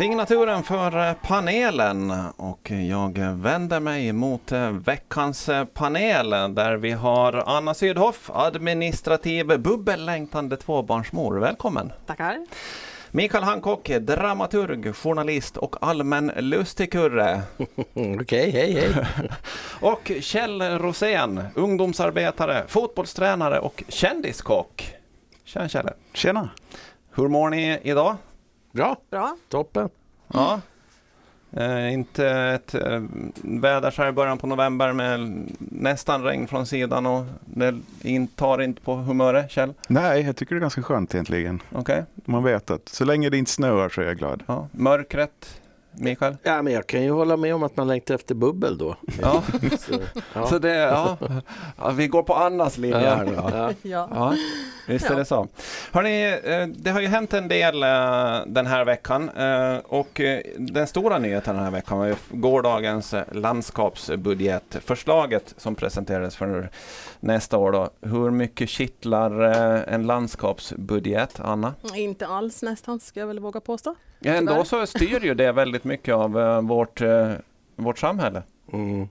Signaturen för panelen och jag vänder mig mot veckans panel där vi har Anna Sydhoff, administrativ bubbellängtande tvåbarnsmor. Välkommen! Tackar! Mikael Hancock, dramaturg, journalist och allmän lustigkurre. Okej, okay, hej hej! och Kjell Rosén, ungdomsarbetare, fotbollstränare och kändiskock. Tjena Kjell! Tjena! Hur mår ni idag? Bra. Bra. Toppen. Ja. Eh, inte ett eh, väder så här i början på november med nästan regn från sidan och det in, tar inte på humöret, Kjell? Nej, jag tycker det är ganska skönt egentligen. Okay. Man vet att så länge det inte snöar så är jag glad. Ja. Mörkret, Mikael? Ja, men jag kan ju hålla med om att man längtar efter bubbel då. Ja. så, ja. så det, ja. ja. vi går på Annas linje här ja. ja. ja. Visst är det så. Hörrni, eh, det har ju hänt en del eh, den här veckan eh, och den stora nyheten den här veckan var ju gårdagens landskapsbudgetförslaget som presenterades för nästa år. Då. Hur mycket kittlar en landskapsbudget, Anna? Inte alls nästan, ska jag väl våga påstå. Ändå så styr ju det väldigt mycket av vårt, vårt samhälle. Mm.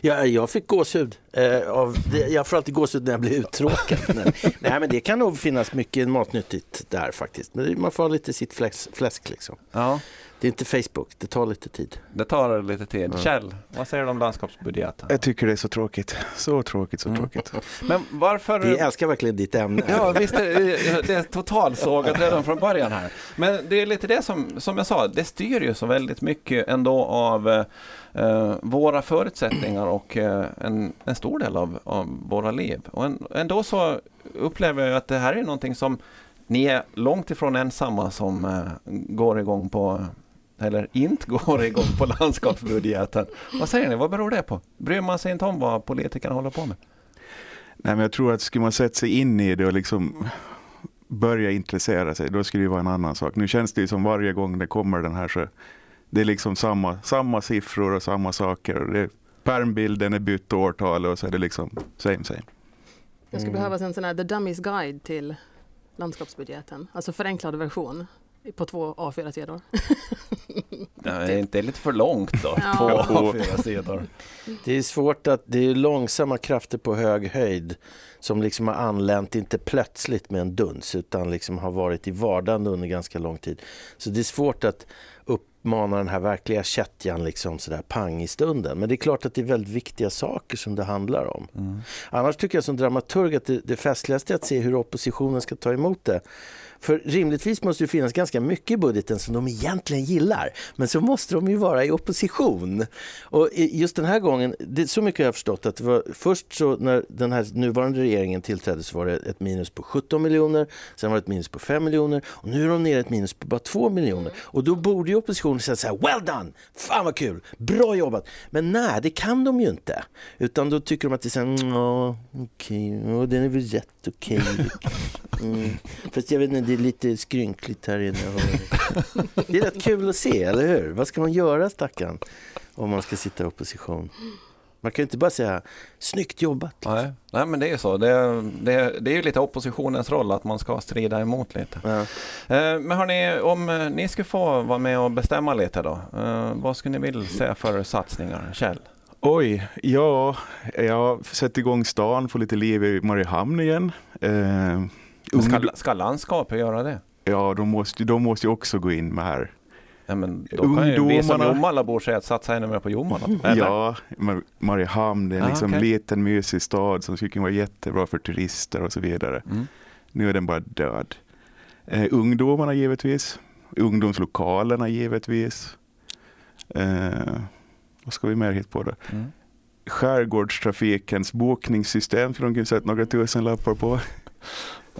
Ja, jag fick gåshud. Eh, av, jag får alltid gåshud när jag blir uttråkad. nej, men det kan nog finnas mycket matnyttigt där faktiskt. Men man får ha lite sitt fläsk. fläsk liksom. ja. Det är inte Facebook, det tar lite tid. Det tar lite tid. Ja. Kjell, vad säger du om landskapsbudgeten? Jag tycker det är så tråkigt. Så tråkigt, så mm. tråkigt. Men varför... Vi älskar verkligen ditt ämne. Ja, visst är det är totalsågat redan från början här. Men det är lite det som, som jag sa, det styr ju så väldigt mycket ändå av eh, våra förutsättningar och eh, en, en stor del av, av våra liv. Och en, ändå så upplever jag att det här är någonting som ni är långt ifrån ensamma som eh, går igång på eller inte går igång på landskapsbudgeten. Vad säger ni, vad beror det på? Bryr man sig inte om vad politikerna håller på med? Nej, men jag tror att skulle man sätta sig in i det och liksom börja intressera sig, då skulle det vara en annan sak. Nu känns det ju som varje gång det kommer den här så det är liksom samma, samma siffror och samma saker. Det, pärmbilden är bytt årtal och så är det liksom same same. Det skulle mm. behövas en sån här The Dummies Guide till landskapsbudgeten, alltså förenklad version på två A4-sidor. Ja, är inte lite för långt då? Ja. Två A4-sidor. Det är svårt att, det är långsamma krafter på hög höjd som liksom har anlänt, inte plötsligt med en duns, utan liksom har varit i vardagen under ganska lång tid. Så det är svårt att uppmana den här verkliga kättjan liksom sådär pang i stunden. Men det är klart att det är väldigt viktiga saker som det handlar om. Mm. Annars tycker jag som dramaturg att det, det festligaste är att se hur oppositionen ska ta emot det. För rimligtvis måste det finnas ganska mycket i budgeten som de egentligen gillar. Men så måste de ju vara i opposition. Och just den här gången, det, så mycket har jag förstått att det var först så när den här nuvarande regeringen tillträdde så var det ett minus på 17 miljoner, sen var det ett minus på 5 miljoner och nu är de nere ett minus på bara 2 miljoner. Och då borde ju oppositionen säga så här, well done, fan vad kul, bra jobbat. Men nej, det kan de ju inte. Utan då tycker de att det är så här, okej, okay, den är väl rätt okej. Okay. Mm. Fast jag vet inte, det är lite skrynkligt här inne. Det är rätt kul att se, eller hur? Vad ska man göra stackarn om man ska sitta i opposition? Man kan ju inte bara säga snyggt jobbat. Nej, nej men det är ju så. Det, det, det är ju lite oppositionens roll att man ska strida emot lite. Ja. Eh, men hörni, om eh, ni skulle få vara med och bestämma lite då. Eh, vad skulle ni vilja se för satsningar? Kjell? Oj, ja, jag satt igång stan, få lite liv i Mariehamn igen. Ska, ska landskapet göra det? Ja, de måste, de måste ju också gå in med här. Ja, men då kan ju vi som Jomalabor säga att satsa ännu mer på Jomala. Ja, Mariehamn är en liksom ah, okay. liten mysig stad som skulle kunna vara jättebra för turister och så vidare. Mm. Nu är den bara död. Eh, ungdomarna givetvis. Ungdomslokalerna givetvis. Eh, vad ska vi mer hit på då? Mm. Skärgårdstrafikens bokningssystem skulle de kunna sätta några tusen lappar på.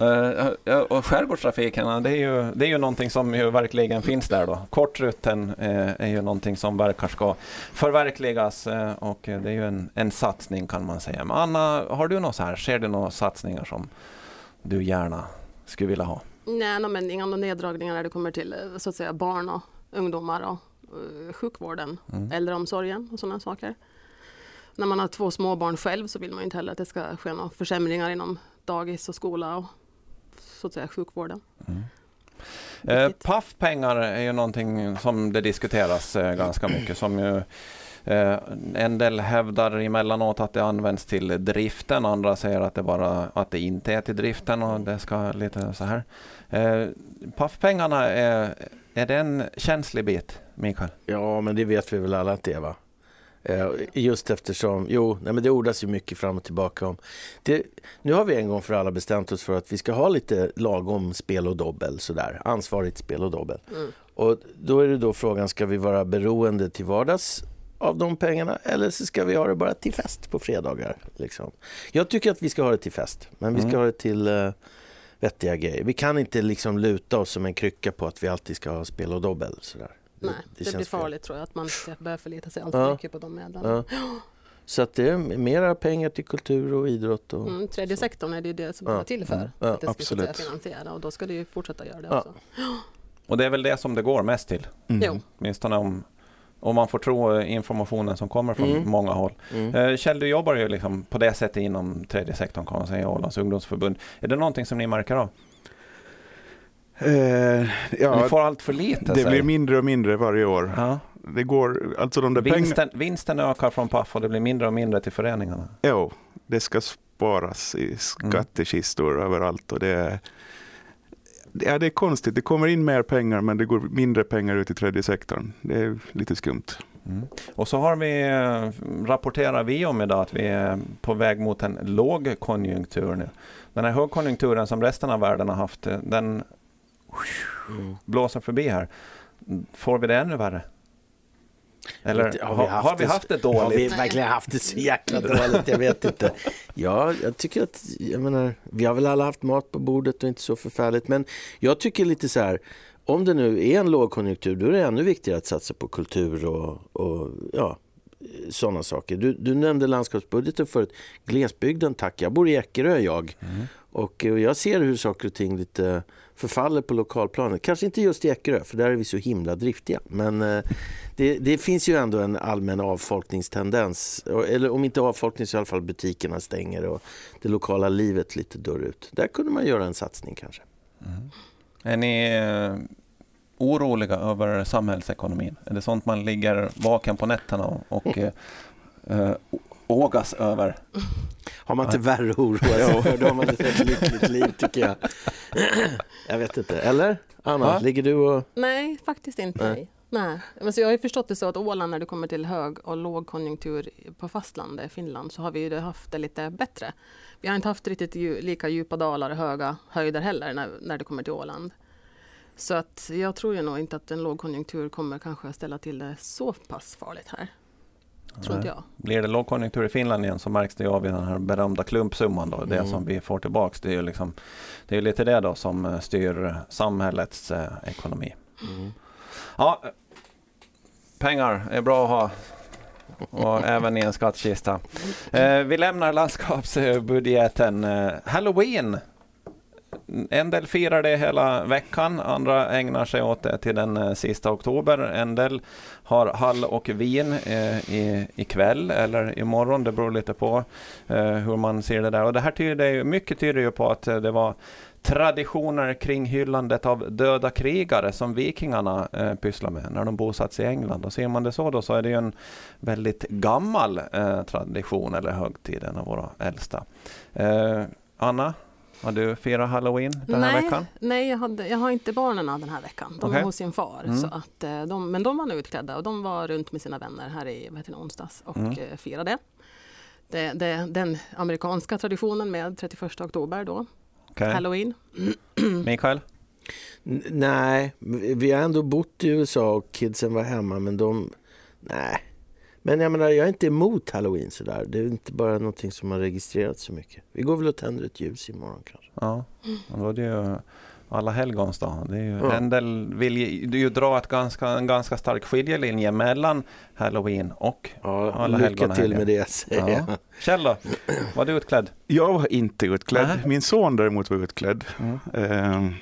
Uh, och skärgårdstrafiken, det är, ju, det är ju någonting som ju verkligen finns där då. Kortrutten uh, är ju någonting som verkar ska förverkligas uh, och det är ju en, en satsning kan man säga. Men Anna, har du något så här, ser du några satsningar som du gärna skulle vilja ha? Nej, no, men inga neddragningar när det kommer till så att säga barn och ungdomar och sjukvården, mm. äldreomsorgen och sådana saker. När man har två små barn själv så vill man inte heller att det ska ske några försämringar inom dagis och skola och så att säga sjukvården. Mm. Eh. Paffpengar är ju någonting som det diskuteras eh, ganska mycket. Som ju, eh, en del hävdar emellanåt att det används till driften, andra säger att det, bara, att det inte är till driften och det ska lite så här. Eh, Paffpengarna, är, är det en känslig bit, Mikael? Ja, men det vet vi väl alla att det är va? Eh, Just eftersom, jo, nej men det ordas ju mycket fram och tillbaka om. Det, nu har vi en gång för alla bestämt oss för att vi ska ha lite lagom spel och dobbel sådär, ansvarigt spel och dobbel. Mm. Och då är det då frågan, ska vi vara beroende till vardags av de pengarna eller så ska vi ha det bara till fest på fredagar? Liksom. Jag tycker att vi ska ha det till fest, men vi ska Mm. ha det till eh, vettiga grejer. Vi kan inte liksom luta oss som en krycka på att vi alltid ska ha spel och dobbel. Sådär. Nej, det, känns blir fel. farligt tror jag att man ska börja förlita sig allt för Ja. mycket på de medlen. Ja. Så att det är mera pengar till kultur och idrott. Och, Mm, tredje sektorn är det ju det som Ja. det till för. Mm. Ja, att det ska så att säga absolut. finansiera och då ska det ju fortsätta göra det Ja. också. Och det är väl det som det går mest till, Mm. Åtminstone om, om man får tro eh, informationen som kommer från Mm. många håll. Mm. Eh, Kjell, du jobbar ju liksom på det sättet inom tredje sektorn kan man säga, Ålands ungdomsförbund. Är det någonting som ni märker av? Eh, Ni ja, får allt för lite? det säger- blir mindre och mindre varje år. ja. Det går, alltså de där vinsten, vinsten ökar från Paf och det blir mindre och mindre till föreningarna. ja, det ska sparas i skattekistor överallt och det är, ja, det är konstigt. Det kommer in mer pengar men det går mindre pengar ut i tredje sektorn. Det är lite skumt. Mm. Och så har vi, eh, rapporterar vi om idag att vi är på väg mot en lågkonjunktur nu. Den här högkonjunkturen som resten av världen har haft, eh, den Mm. blåser förbi här. Får vi det ännu värre? Eller Har har vi haft har vi det- haft det Har vi dåligt? verkligen haft det så jäkla dåligt? Jag vet inte. Ja, jag tycker att, jag menar, vi har väl alla haft mat på bordet och inte så förfärligt. Men jag tycker lite så här, om det nu är en lågkonjunktur, då är det ännu viktigare att satsa på kultur och, och ja, sådana saker. Du, du nämnde landskapsbudgeten förut. Glesbygden, tack. Jag bor i Eckerö, jag. Mm. Och eh, jag ser hur saker och ting lite förfaller på lokalplanet. Kanske inte just i Eckerö, för där är vi så himla driftiga. Men eh, det, det finns ju ändå en allmän avfolkningstendens. Eller om inte avfolkning så i alla fall butikerna stänger och det lokala livet lite dör ut. Där kunde man göra en satsning kanske. Mm. Är ni eh, oroliga över samhällsekonomin? Är det sånt man ligger vaken på nätterna och, eh, eh ågas över? Har man inte värre oroa sig för, då har man ett rätt lyckligt liv tycker jag. Jag vet inte. Eller? Anna, Ja. ligger du och... Nej, faktiskt inte. Nej. Nej. Men så jag har ju förstått det så att Åland när det kommer till hög och lågkonjunktur på fastlandet, Finland, så har vi ju haft det lite bättre. Vi har inte haft riktigt lika djupa dalar och höga höjder heller när, när det kommer till Åland. Så att jag tror ju nog inte att en lågkonjunktur kommer kanske att ställa till det så pass farligt här. Tror inte jag. Blir det lågkonjunktur i Finland igen så märks det ju av i den här berömda klumpsumman då. Det Mm. som vi får tillbaks. Det är ju liksom, det är lite det då som eh, styr samhällets eh, ekonomi. Mm. Ja, eh, pengar är bra att ha. Och även i en skattkista. Eh, vi lämnar landskapsbudgeten. Eh, Halloween. En del firar det hela veckan, andra ägnar sig åt det till den eh, sista oktober. En del har hall och vin eh, i, ikväll eller imorgon, det beror lite på eh, hur man ser det där. Och det här tyder ju, mycket tyder ju på att eh, det var traditioner kring hyllandet av döda krigare som vikingarna eh, pysslar med när de bosatt sig i England. Och ser man det så då så är det ju en väldigt gammal eh, tradition eller högtid, en av våra äldsta. Eh, Anna, har du firat halloween den här nej, veckan? Nej, jag, hade, jag har inte barnen den här veckan. De Okej. var hos sin far. Mm. Så att, eh, de, men de var nu utklädda och de var runt med sina vänner här i vad heter det, onsdags och Mm. eh, firade. Det, det, den amerikanska traditionen med 31 oktober då, Okej. halloween. Mikael? N- Nej, vi har ändå bott i USA och kidsen var hemma men de... Nej. Men jag menar, jag är inte emot halloween sådär. Det är inte bara någonting som har registrerats så mycket. Vi går väl och tänder ett ljus imorgon kanske. Ja, och då är det ju alla helgons dag. Det är ju, Ja. En del vill ju, ju dra ett ganska, en ganska stark skiljelinje mellan halloween och Ja, Alla lycka helgon och till med det säger Ja. jag. Kjell då? Var du utklädd? Jag var inte utklädd. Nähä. Min son däremot var utklädd. Mm. Eh,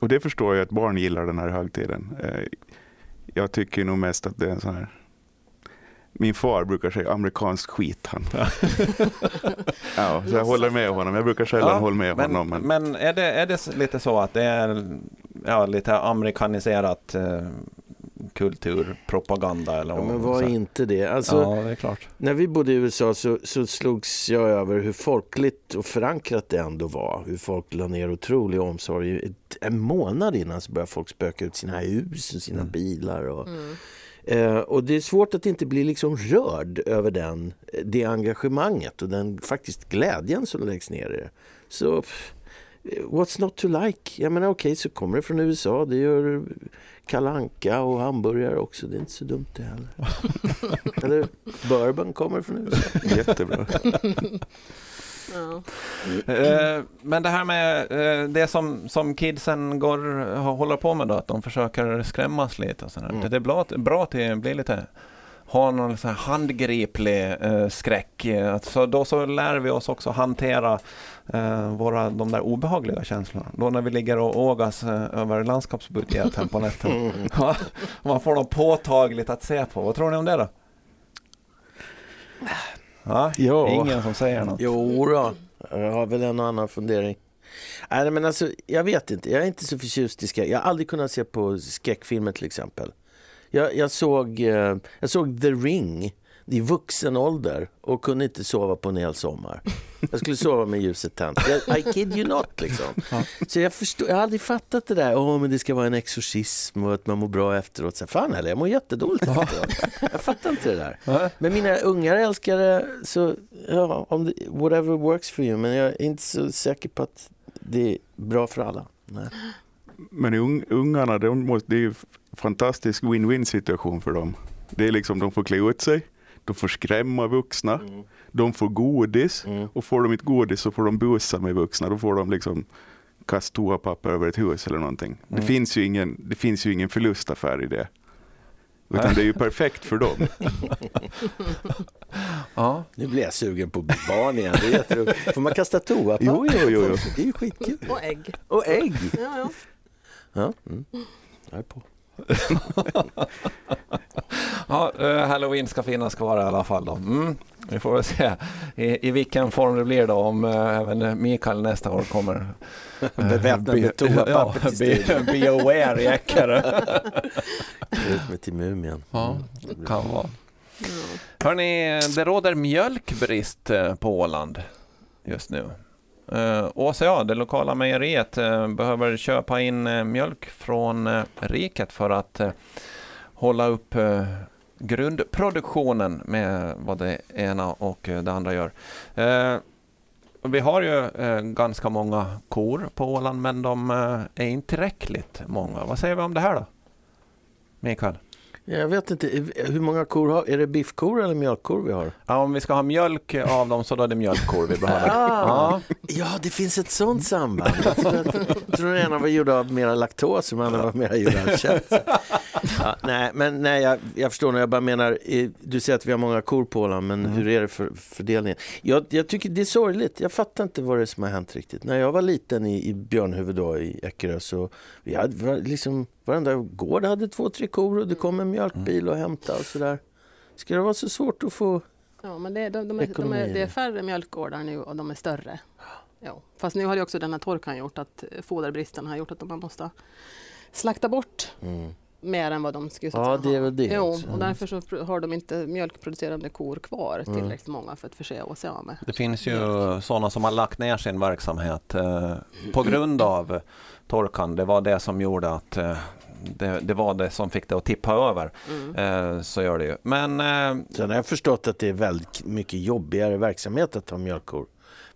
och det förstår jag att barn gillar den här högtiden. Eh, jag tycker nog mest att det är en sån här min far brukar säga amerikansk skit. Han. ja, så jag håller med honom. Jag brukar sällan Ja, hålla med Men, honom. Men, men är, det, är det lite så att det är ja, lite amerikaniserat eh, kulturpropaganda eller Ja, vad men var säger. inte det? Alltså, Ja, det är klart. När vi bodde i USA så, så slogs jag över hur folkligt och förankrat det ändå var. Hur folk la ner otrolig omsorg. Ett- En månad innan så började folk spöka ut sina hus och sina Mm. bilar. Och, Mm. Eh, och det är svårt att inte bli liksom rörd över den, det engagemanget och den faktiskt glädjen som läggs ner i det. Så pff, what's not to like? Jag menar okej, så kommer det från USA. Det gör kalanka och hamburgare också. Det är inte så dumt det heller. Eller bourbon kommer från USA. Jättebra. Ja. Eh, Men det här med eh, det som, som kidsen går, håller på med då, att de försöker skrämmas lite och sådär. Mm. Det är bra, bra att det blir lite ha någon sån här handgriplig eh, skräck. Så då så lär vi oss också hantera eh, våra, de där obehagliga känslorna. Då när vi ligger och ågas eh, över landskapsbudgeten på nätterna. Ja, Man får något påtagligt att se på. Vad tror ni om det då? Ja, Ja. Ingen som säger något. Jo då, jag har väl en och annan fundering. Nej, men alltså, jag vet inte, jag är inte så förtjust i skräck. Jag har aldrig kunnat se på skräckfilmer till exempel. Jag, jag, såg, eh, jag såg The Ring i vuxen ålder och kunde inte sova på en hel sommar. Jag skulle sova med ljuset tänt. I kid you not liksom. Så jag, förstår, jag har aldrig fattat det där, åh men det ska vara en exorcism och att man mår bra efteråt. Så, fan heller, jag mår jättedåligt efteråt. Jag fattar inte det där. Men mina ungar älskar det, så ja, om det, whatever works for you. Men jag är inte så säker på att det är bra för alla. Nej. Men un, ungarna, de måste, det är ju en fantastisk win-win situation för dem. Det är liksom, de får klä ut sig, de får skrämma vuxna, de får godis Mm. och får de inte godis så får de busa med vuxna. Då får de liksom kasta toapapper över ett hus eller någonting. Det, Mm. finns ju ingen, det finns ju ingen förlustaffär i det. Utan det är ju perfekt för dem. Ja. Nu blir jag sugen på barn igen. Det är jätteroligt. Får man kasta toapapper? Jo, jo, jo, jo. Det är ju skitkul. Och ägg. Och ägg. Ja, ja. Ja, mm. Jag är på. Ja, eh, Halloween ska finnas kvar i alla fall då. Mm. Vi får väl se i, i vilken form det blir då om eh, även Mikael nästa år kommer. Beväpnad med toapapper ja, till be, be aware Eckerö. Ut med till Mumien. Ja, Mm. kan vara. Hörni, det råder mjölkbrist eh, på Åland just nu. Eh, Åsa, det lokala mejeriet, eh, behöver köpa in eh, mjölk från eh, riket för att eh, hålla upp eh, grundproduktionen med vad det ena och eh, det andra gör. Eh, vi har ju eh, ganska många kor på Åland men de eh, är inte tillräckligt många. Vad säger vi om det här då? Mikael? Jag vet inte, hur många kor har Är det biffkor eller mjölkkor vi har? Ja, om vi ska ha mjölk av dem så då är det mjölkkor vi behöver. Ah. Ja, Ja, det finns ett sånt samband. Jag tror, att, jag tror den ena var gjord av mera laktos och den andra var mera gjord av kött. Ja, nej, men nej, jag, jag förstår när jag bara menar, du säger att vi har många kor på Åland, men hur är det för fördelningen? Jag, jag tycker det är sorgligt, jag fattar inte vad det är som har hänt riktigt. När jag var liten i, i Björnhuvud då, i Eckerö så vi hade var, liksom, varenda gård hade två, tre kor och det kom en mjölkbil och hämtade och sådär. Ska det vara så svårt att få... Ja, men det, de, de, är, de är, det är färre mjölkgårdar nu och de är större. Ja. Fast nu har ju också den här torkan gjort att foderbristen har gjort att de måste slakta bort Mm. Mer än vad de skulle att Ja, säga, det är väl det Jo, och därför så har de inte mjölkproducerande kor kvar Mm. tillräckligt många för att förse oss med. det finns ju sådana som har lagt ner sin verksamhet eh, på grund av torkan. Det var det som gjorde att eh, det, det var det som fick det att tippa över. Mm. Eh, så gör det ju. Men eh, Sen har jag förstått att det är väldigt mycket jobbigare verksamhet att ha mjölkkor.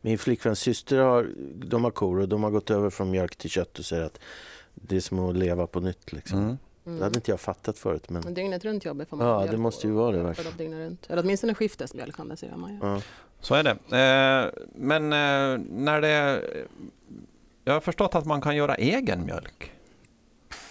Min flickväns syster har, de har kor och de har gått över från mjölk till kött och säger att det är som att leva på nytt. Liksom. mm, Det hade inte jag fattat förut. Men, Men dygnet runt jobbet får man Ja, det måste ju vara det för verkligen. dygnet runt. Eller åtminstone skiftesmjölk säger man ju. ja. så är det. Eh, men eh, när det... Jag har förstått att man kan göra egen mjölk.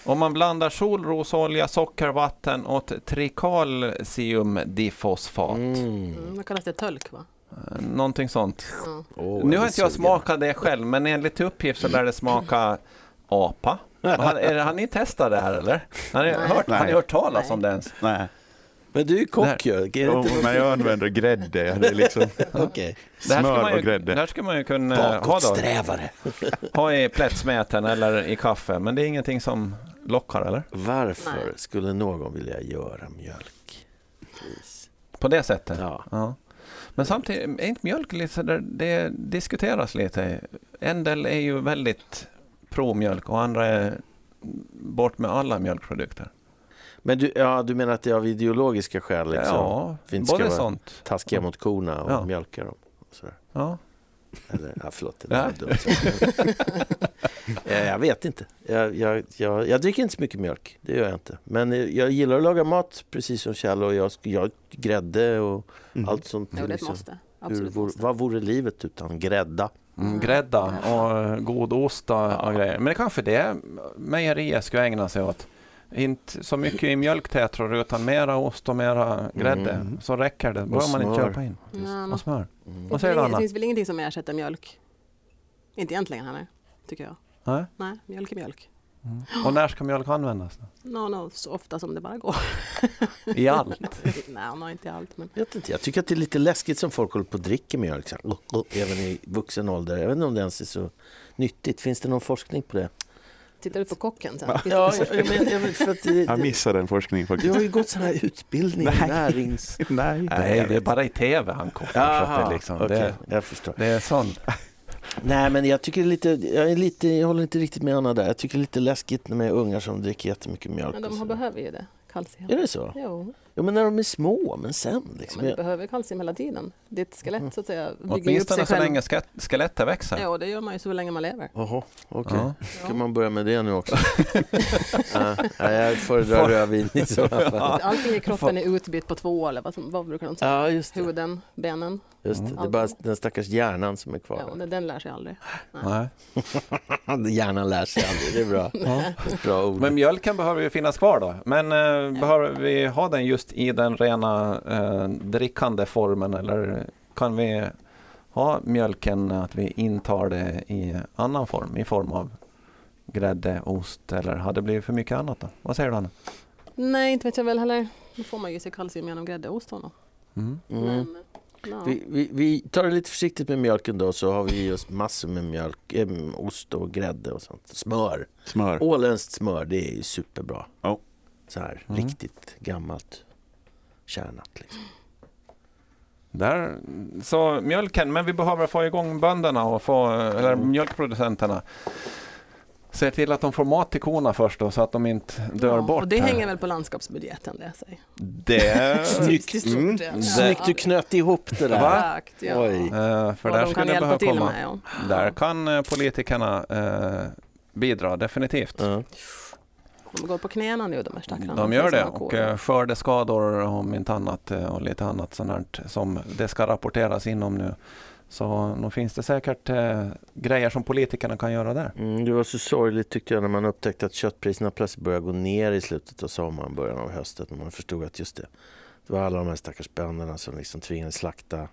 Om man blandar solrosolja, sockervatten och trikalciumdifosfat. Mm. Mm, vad kallas det? Tölk va? Eh, Någonting sånt. Ja. Åh, nu har är inte jag smakat det själv, men enligt uppgift så lär det smaka apa. Har, är, har ni testat det här eller? Har ni, Nej. hört, har ni Nej. hört talas Nej. om det ens? Nej. Men du är kock ju. Är inte- men jag använder grädde. Det är liksom Okej. Det här ska smör man och ju, grädde. det här ska man ju kunna ha, då, ha i plättsmeten eller i kaffe, men det är ingenting som lockar, eller? Varför Nej. skulle någon vilja göra mjölk? Precis. På det sättet? Ja. Ja. Men samtidigt, är inte mjölk lite så där, det diskuteras lite. En del är ju väldigt pro-mjölk och andra är bort med alla mjölkprodukter. Men du, ja, du menar att det är av ideologiska skäl? Liksom. Ja, vi inte ska både vara- sånt. Taskiga mot korna och Ja. mjölka dem? Och sådär. Ja. Eller, ja, förlåt, det där dumt. Eh, jag vet inte. Jag, jag, jag, jag dricker inte så mycket mjölk. Det gör jag inte. Men eh, jag gillar att laga mat, precis som Kjell. Och jag, jag grädde och Mm. allt sånt. Jo, det liksom. måste. Hur, Absolut måste. vad vore livet utan grädda? Mm, grädda och god ost och, och grejer. Men det är kanske det mejeriet ska ägna sig åt. Inte så mycket i mjölktätror utan mera ost och mera grädde. Mm. Så räcker det. behöver man inte köpa in. Ja, Och smör. Mm. Vad Det säger du finns, Anna? det finns väl ingenting som ersätter mjölk? Inte egentligen heller, tycker jag. Nej? Nej, mjölk är mjölk. Mm. Och när ska mjölk användas? Då? No, no, så ofta som det bara går. I allt? Nej, no, inte allt. Men Jag, vet inte, jag tycker att det är lite läskigt som folk håller på och dricker mjölk. Så här, även i vuxen ålder. Jag vet inte om det ens är så nyttigt. Finns det någon forskning på det? tittar du på kocken sen? Ja, jag, jag, men, jag, vet, för att det, Jag missade den forskningen du faktiskt. har ju gått sån här utbildning, Nej. närings... Nej. Nej, jag det är bara i tv han kokar. så att det, liksom, okej, det, jag förstår. det är sånt. Nej, men jag tycker lite, jag, är lite, jag håller inte riktigt med Anna där. Jag tycker det är lite läskigt med ungar som dricker jättemycket mjölk. Men de behöver ju det, kalcium. Är det så? Jo, Ja, men när de är små, men sen ja, liksom. men du behöver kalcium hela tiden. Ditt skelett så att säga bygger ju upp Åtminstone sig så länge ske- skelettet växer. Ja, det gör man ju så länge man lever. Jaha, okej. Ja. Ska man börja med det nu också? ja, ja, jag föredrar rödvin i så fall. Allting i kroppen är utbytt på två eller vad, som, vad brukar de säga? Ja, just det. Huden, benen. Just det. det är bara den stackars hjärnan som är Ja, kvar. den, den lär sig aldrig. Nej. Hjärnan lär sig aldrig, det är bra. bra ord. Men mjölken behöver ju finnas kvar då. Men eh, behöver vi ha den just i den rena eh, drickande formen eller kan vi ha mjölken att vi intar det i annan form, i form av grädde, ost eller hade det blivit för mycket annat då? Vad säger du Anna? Nej, inte vet jag väl heller. Då får man ju sig kalcium genom grädde och ost. då. Mm. Mm. Men, ja. Vi, vi, vi tar det lite försiktigt med mjölken då så har vi just massor med mjölk, eh, ost och grädde och sånt. Smör. Smör. Åländskt smör, det är ju superbra. Ja. Så här, Mm. riktigt gammalt kärnat liksom. Där, så mjölken, men vi behöver få igång bönderna och få, eller mjölkproducenterna. Se till att de får mat till korna först då, så att de inte dör ja, bort. Och det här. hänger väl på landskapsbudgeten, det jag. Det, Snyggt. Mm. ja. Snyggt du knöt ihop det där. Va? Exakt, ja. Oj. eh, för där de skulle det hjälpa behöva till komma. med. Ja. Där kan eh, politikerna eh, bidra definitivt. Ja. De går på knäna nu de här stackarna. De gör det och eh, skördeskador om inte annat eh, och lite annat sånt som det ska rapporteras inom nu. Så nog finns det säkert eh, grejer som politikerna kan göra där. Mm, det var så sorgligt tyckte jag när man upptäckte att köttpriserna plötsligt började gå ner i slutet av sommaren, början av hösten. När man förstod att just det, det var alla de här stackars bönderna som liksom tvingades slakta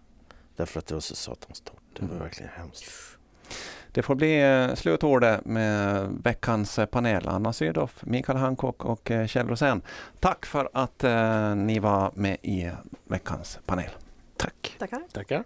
därför att det var så satans torrt. Det var Mm. verkligen hemskt. Det får bli eh, slutordet med veckans eh, panel. Anna Sydow, Mikael Hancock och eh, Kjell Rosén. Tack för att ni var med i veckans panel. Tack! Tackar. Tackar.